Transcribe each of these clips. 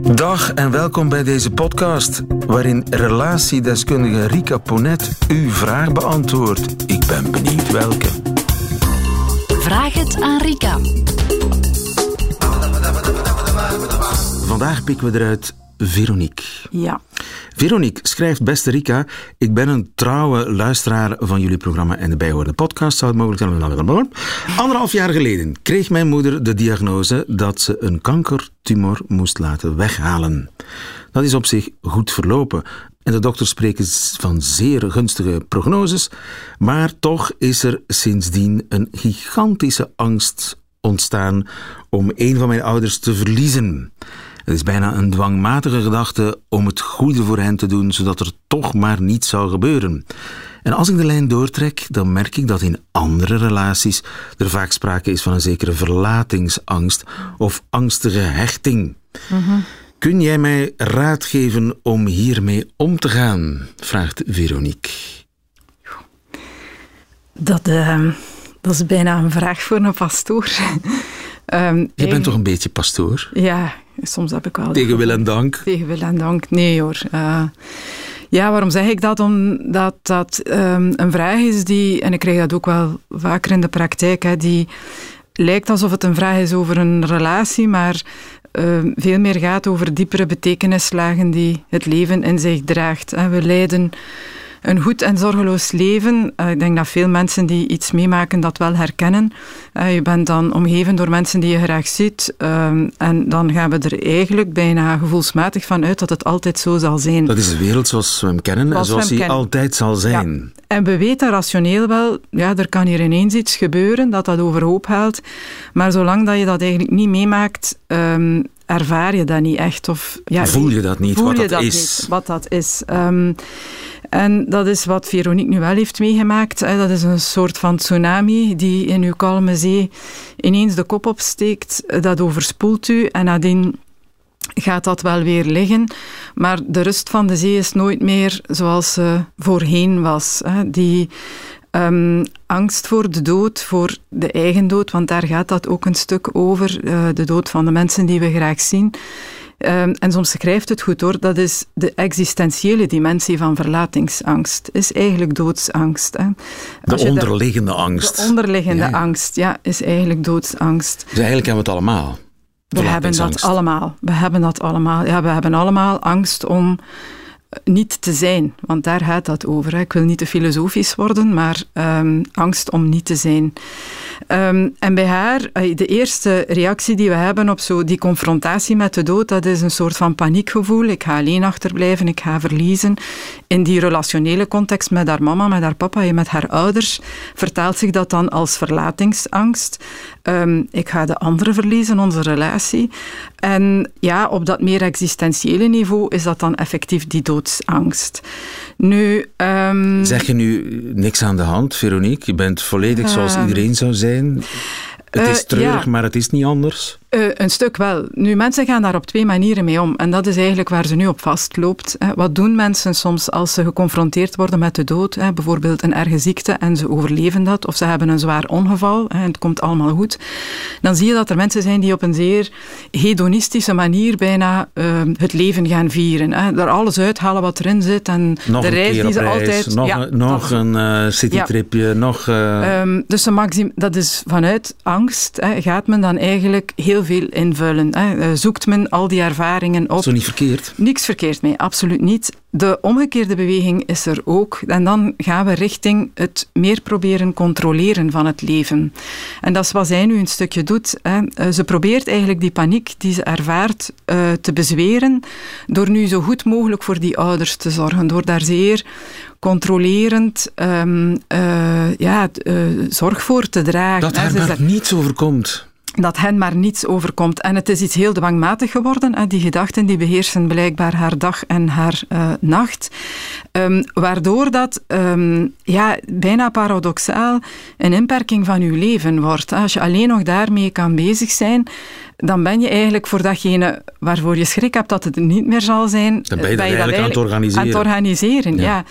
Dag en welkom bij deze podcast, waarin relatiedeskundige Rika Ponet uw vraag beantwoordt. Ik ben benieuwd welke. Vraag het aan Rika. Vandaag pikken we eruit Veronique. Ja. Veronique schrijft, beste Rika, ik ben een trouwe luisteraar van jullie programma en de bijhorende podcast. Zou het mogelijk zijn? Anderhalf jaar geleden kreeg mijn moeder de diagnose dat ze een kankertumor moest laten weghalen. Dat is op zich goed verlopen. En de dokters spreken van zeer gunstige prognoses, maar toch is er sindsdien een gigantische angst ontstaan om een van mijn ouders te verliezen. Het is bijna een dwangmatige gedachte om het goede voor hen te doen, zodat er toch maar niets zou gebeuren. En als ik de lijn doortrek, dan merk ik dat in andere relaties er vaak sprake is van een zekere verlatingsangst of angstige hechting. Kun jij mij raad geven om hiermee om te gaan? vraagt Veronique. Dat, uh, dat is bijna een vraag voor een pastoor. um, Je bent toch een beetje pastoor? Ja, soms heb ik wel... Tegen wil en dank? Tegen wil en dank, nee hoor. Uh, ja, waarom zeg ik dat? Omdat dat um, een vraag is die, en ik krijg dat ook wel vaker in de praktijk, hè, die lijkt alsof het een vraag is over een relatie, maar uh, veel meer gaat over diepere betekenislagen die het leven in zich draagt. Hè. We leiden een goed en zorgeloos leven. Uh, ik denk dat veel mensen die iets meemaken dat wel herkennen. Uh, je bent dan omgeven door mensen die je graag ziet. Uh, en dan gaan we er eigenlijk bijna gevoelsmatig van uit dat het altijd zo zal zijn. Dat is de wereld zoals we hem kennen en zoals hij altijd zal zijn. Ja. En we weten rationeel wel, ja, er kan hier ineens iets gebeuren dat dat overhoop haalt. Maar zolang dat je dat eigenlijk niet meemaakt, um, ervaar je dat niet echt. Of, ja, voel je dat niet, wat dat, is. Niet, wat dat is. Um, en dat is wat Veronique nu wel heeft meegemaakt. Dat is een soort van tsunami die in uw kalme zee ineens de kop opsteekt. Dat overspoelt u en nadien gaat dat wel weer liggen. Maar de rust van de zee is nooit meer zoals ze voorheen was. Die um, angst voor de dood, voor de eigen dood, want daar gaat dat ook een stuk over. Uh, de dood van de mensen die we graag zien. Um, en soms schrijft het goed hoor, dat is de existentiële dimensie van verlatingsangst. Is eigenlijk doodsangst. Hè. De onderliggende daar, angst. De onderliggende ja, ja. angst, ja, is eigenlijk doodsangst. Dus eigenlijk hebben we het allemaal. We hebben dat allemaal. We hebben dat allemaal. Ja, we hebben allemaal angst om niet te zijn, want daar gaat dat over. Hè. Ik wil niet te filosofisch worden, maar um, angst om niet te zijn. Um, en bij haar, de eerste reactie die we hebben op zo die confrontatie met de dood, dat is een soort van paniekgevoel. Ik ga alleen achterblijven, ik ga verliezen. In die relationele context met haar mama, met haar papa en met haar ouders, vertaalt zich dat dan als verlatingsangst. Um, ik ga de anderen verliezen, onze relatie. En ja, op dat meer existentiële niveau is dat dan effectief die doodsangst. Nu, um, zeg je nu niks aan de hand, Veronique? Je bent volledig zoals iedereen zou zijn. Het is treurig, uh, ja. maar het is niet anders. Uh, een stuk wel. Nu, mensen gaan daar op twee manieren mee om. En dat is eigenlijk waar ze nu op vastloopt. Wat doen mensen soms als ze geconfronteerd worden met de dood? Bijvoorbeeld een erge ziekte en ze overleven dat. Of ze hebben een zwaar ongeval en het komt allemaal goed. Dan zie je dat er mensen zijn die op een zeer hedonistische manier bijna uh, het leven gaan vieren. Hè? Er alles uithalen wat erin zit. En nog de reis die ze reis, altijd... Nog, ja, nog een uh, citytripje, ja. nog... Um, dus maxim, dat is vanuit angst hè, gaat men dan eigenlijk heel veel invullen. Hè. Zoekt men al die ervaringen op. Zo niet verkeerd? Niks verkeerd mee, absoluut niet. De omgekeerde beweging is er ook. En dan gaan we richting het meer proberen controleren van het leven. En dat is wat zij nu een stukje doet. Hè. Ze probeert eigenlijk die paniek die ze ervaart uh, te bezweren door nu zo goed mogelijk voor die ouders te zorgen. Door daar zeer controlerend um, uh, ja, uh, zorg voor te dragen. Dat haar maar niets overkomt dat hen maar niets overkomt. En het is iets heel dwangmatig geworden. Hè. Die gedachten die beheersen blijkbaar haar dag en haar uh, nacht. Um, waardoor dat um, ja, bijna paradoxaal een inperking van uw leven wordt. Als je alleen nog daarmee kan bezig zijn, dan ben je eigenlijk voor datgene waarvoor je schrik hebt dat het niet meer zal zijn, dan ben je, ben je dat eigenlijk aan het organiseren. Aan het organiseren ja. ja.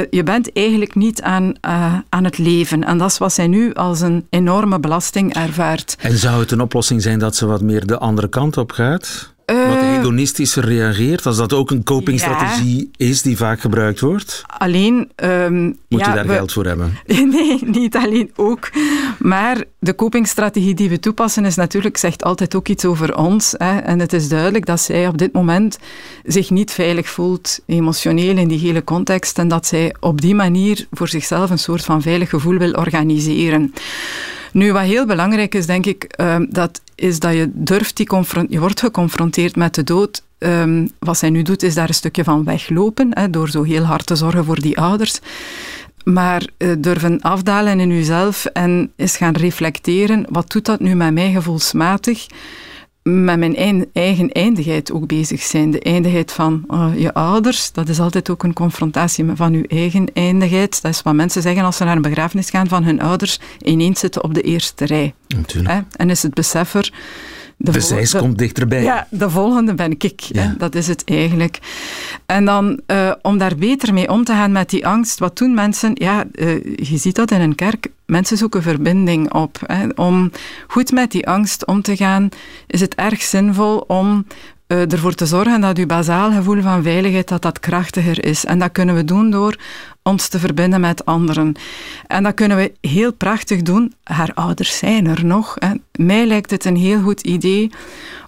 Uh, je bent eigenlijk niet aan, uh, aan het leven. En dat is wat zij nu als een enorme belasting ervaart. En zou het een oplossing zijn dat ze wat meer de andere kant op gaat? Wat hedonistischer reageert, als dat ook een copingstrategie is die vaak gebruikt wordt? Alleen... Um, Moet ja, je daar geld voor hebben? Nee, niet alleen ook. Maar de copingstrategie die we toepassen is natuurlijk, zegt altijd ook iets over ons. Hè. En het is duidelijk dat zij op dit moment zich niet veilig voelt, emotioneel in die hele context. En dat zij op die manier voor zichzelf een soort van veilig gevoel wil organiseren. Nu, wat heel belangrijk is, denk ik, ehm, dat is dat je durft die je wordt geconfronteerd met de dood. Um, wat zij nu doet, is daar een stukje van weglopen, hè, door zo heel hard te zorgen voor die ouders. Maar uh, durven afdalen in jezelf en eens gaan reflecteren, wat doet dat nu met mij gevoelsmatig? Met mijn eigen eindigheid ook bezig zijn. De eindigheid van uh, je ouders, dat is altijd ook een confrontatie van je eigen eindigheid. Dat is wat mensen zeggen als ze naar een begrafenis gaan van hun ouders, ineens zitten op de eerste rij. Natuurlijk. En is het besef de, de komt dichterbij. Ja, de volgende ben ik. Hè? Dat is het eigenlijk. En dan, uh, om daar beter mee om te gaan met die angst, wat doen mensen? Ja, uh, je ziet dat in een kerk. Mensen zoeken verbinding op. Hè. Om goed met die angst om te gaan, is het erg zinvol om uh, ervoor te zorgen dat uw bazaal gevoel van veiligheid dat dat krachtiger is. En dat kunnen we doen door ons te verbinden met anderen. En dat kunnen we heel prachtig doen. Haar ouders zijn er nog. Hè. Mij lijkt het een heel goed idee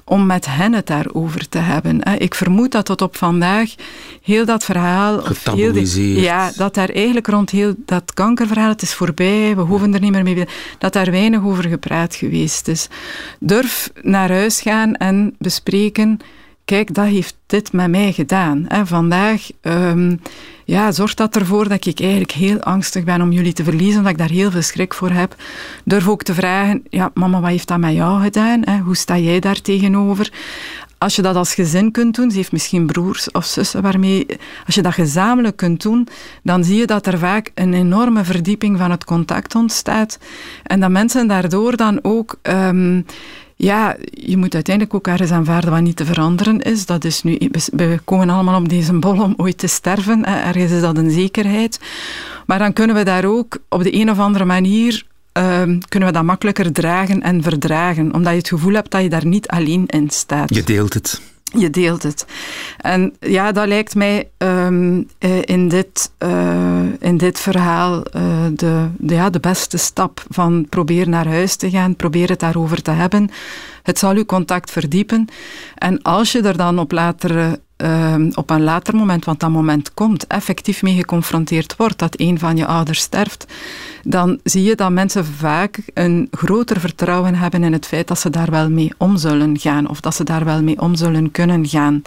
om met hen het daarover te hebben. Ik vermoed dat tot op vandaag heel dat verhaal... Getaboeliseerd. Ja, dat daar eigenlijk rond heel dat kankerverhaal, het is voorbij, we hoeven er niet meer mee... Dat daar weinig over gepraat geweest is. Durf naar huis gaan en bespreken kijk, dat heeft dit met mij gedaan. Vandaag um, ja, zorgt dat ervoor dat ik eigenlijk heel angstig ben om jullie te verliezen, dat ik daar heel veel schrik voor heb. Durf ook te vragen, ja, mama, wat heeft dat met jou gedaan? Hè? Hoe sta jij daar tegenover? Als je dat als gezin kunt doen, ze heeft misschien broers of zussen waarmee, als je dat gezamenlijk kunt doen, dan zie je dat er vaak een enorme verdieping van het contact ontstaat. En dat mensen daardoor dan ook um, ja, je moet uiteindelijk ook ergens aanvaarden wat niet te veranderen is. Dat is nu, we komen allemaal op deze bol om ooit te sterven. Ergens is dat een zekerheid. Maar dan kunnen we daar ook op de een of andere manier uh, kunnen we dat makkelijker dragen en verdragen. Omdat je het gevoel hebt dat je daar niet alleen in staat. Je deelt het. Je deelt het. En ja, dat lijkt mij um, in, dit, uh, in dit verhaal uh, de, de, ja, de beste stap van probeer naar huis te gaan, probeer het daarover te hebben. Het zal uw contact verdiepen. En als je er dan op latere Ehm, op een later moment, want dat moment komt, effectief mee geconfronteerd wordt dat een van je ouders sterft, dan zie je dat mensen vaak een groter vertrouwen hebben in het feit dat ze daar wel mee om zullen gaan of dat ze daar wel mee om zullen kunnen gaan.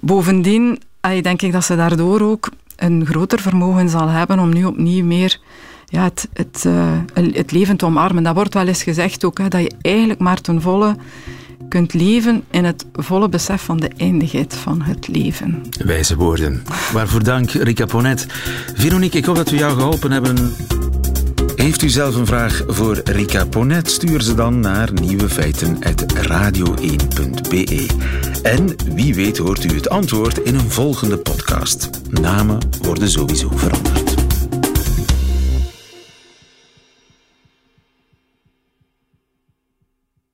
Bovendien denk ik dat ze daardoor ook een groter vermogen zal hebben om nu opnieuw meer ja, het, het, uh, het leven te omarmen. Dat wordt wel eens gezegd ook, hè, dat je eigenlijk maar ten volle kunt leven in het volle besef van de eindigheid van het leven. Wijze woorden. Waarvoor dank, Rika Ponet. Veronique, ik hoop dat we jou geholpen hebben. Heeft u zelf een vraag voor Rika Ponet? Stuur ze dan naar nieuwefeiten.radio1.be. En wie weet hoort u het antwoord in een volgende podcast. Namen worden sowieso veranderd.